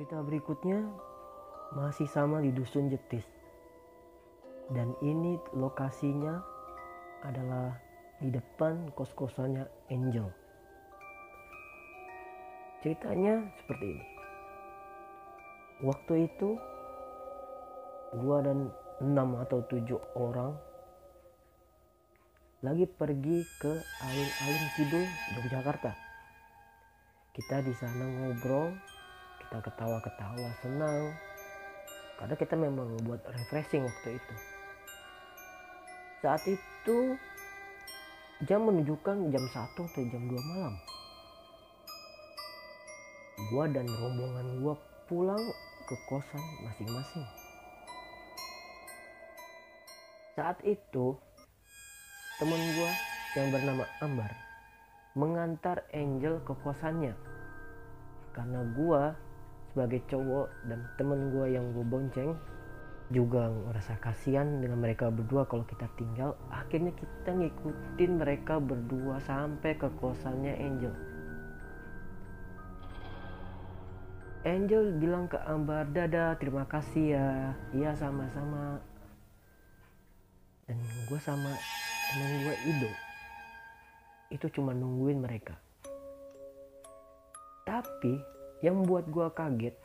Cerita berikutnya masih sama di Dusun Jetis. Dan ini lokasinya adalah di depan kos-kosannya Angel. Ceritanya seperti ini. Waktu itu gua dan enam atau tujuh orang lagi pergi ke alun-alun kidul Yogyakarta. Kita di sana ngobrol, kita ketawa-ketawa senang, karena kita memang buat refreshing waktu itu. Saat itu jam menunjukkan jam 1 atau jam 2 malam. Gua dan rombongan gua pulang ke kosan masing-masing. Saat itu teman gua yang bernama Ambar mengantar Angel ke kosannya karena gua sebagai cowok dan temen gua yang gue bonceng juga ngerasa kasihan dengan mereka berdua kalau kita tinggal akhirnya kita ngikutin mereka berdua sampai ke kosannya Angel Angel bilang ke Ambar, Dada terima kasih ya. Iya sama-sama. Dan gue sama temen gue Ido. Itu cuma nungguin mereka. Tapi yang membuat gue kaget,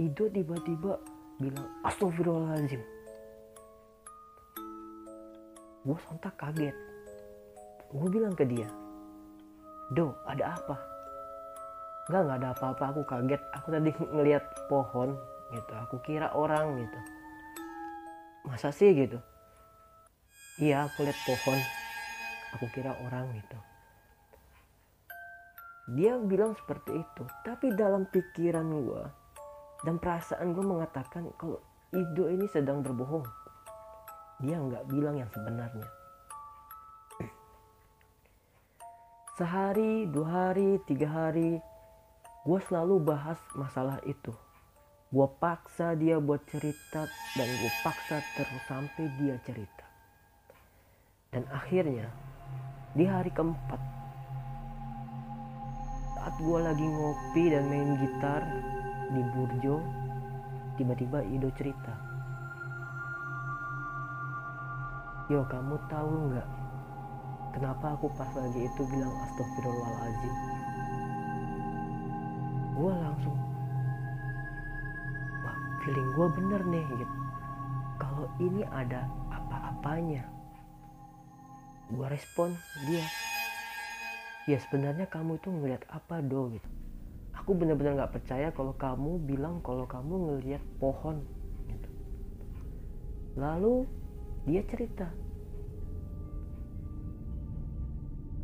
Ido tiba-tiba bilang Astagfirullahaladzim. Gue sontak kaget. Gue bilang ke dia, Do ada apa? Enggak, nggak ada apa-apa. Aku kaget. Aku tadi ngelihat pohon gitu. Aku kira orang gitu. Masa sih gitu? Iya, aku lihat pohon. Aku kira orang gitu. Dia bilang seperti itu. Tapi dalam pikiran gue dan perasaan gue mengatakan kalau Ido ini sedang berbohong. Dia nggak bilang yang sebenarnya. Sehari, dua hari, tiga hari, gue selalu bahas masalah itu. Gue paksa dia buat cerita dan gue paksa terus sampai dia cerita. Dan akhirnya di hari keempat saat gue lagi ngopi dan main gitar di Burjo, tiba-tiba Ido cerita. Yo kamu tahu nggak kenapa aku pas lagi itu bilang astagfirullahaladzim? gue langsung wah feeling gue bener nih gitu kalau ini ada apa-apanya gue respon dia ya sebenarnya kamu itu ngeliat apa do gitu? Aku bener-bener nggak percaya kalau kamu bilang kalau kamu ngeliat pohon gitu. Lalu dia cerita.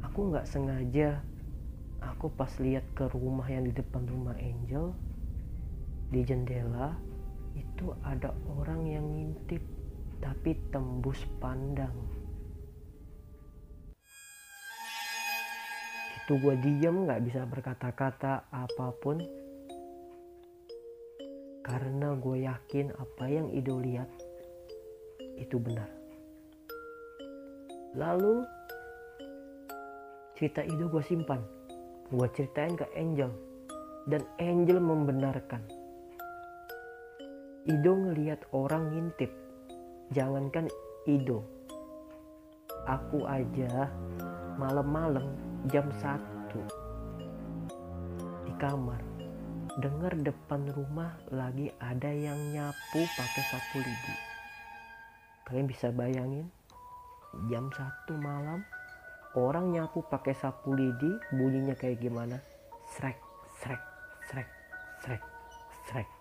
Aku nggak sengaja. Aku pas lihat ke rumah yang di depan rumah Angel di jendela itu ada orang yang ngintip tapi tembus pandang itu gue diem nggak bisa berkata-kata apa pun. Karena gue yakin apa yang Ido lihat itu benar. Lalu cerita Ido gue simpan. Gue ceritain ke Angel. Dan Angel membenarkan. Ido ngeliat orang ngintip. Jangankan Ido. Aku aja malam-malam jam 1 di kamar. Dengar depan rumah lagi ada yang nyapu pakai sapu lidi. Kalian bisa bayangin jam 1 malam orang nyapu pakai sapu lidi bunyinya kayak gimana? Srek srek srek srek srek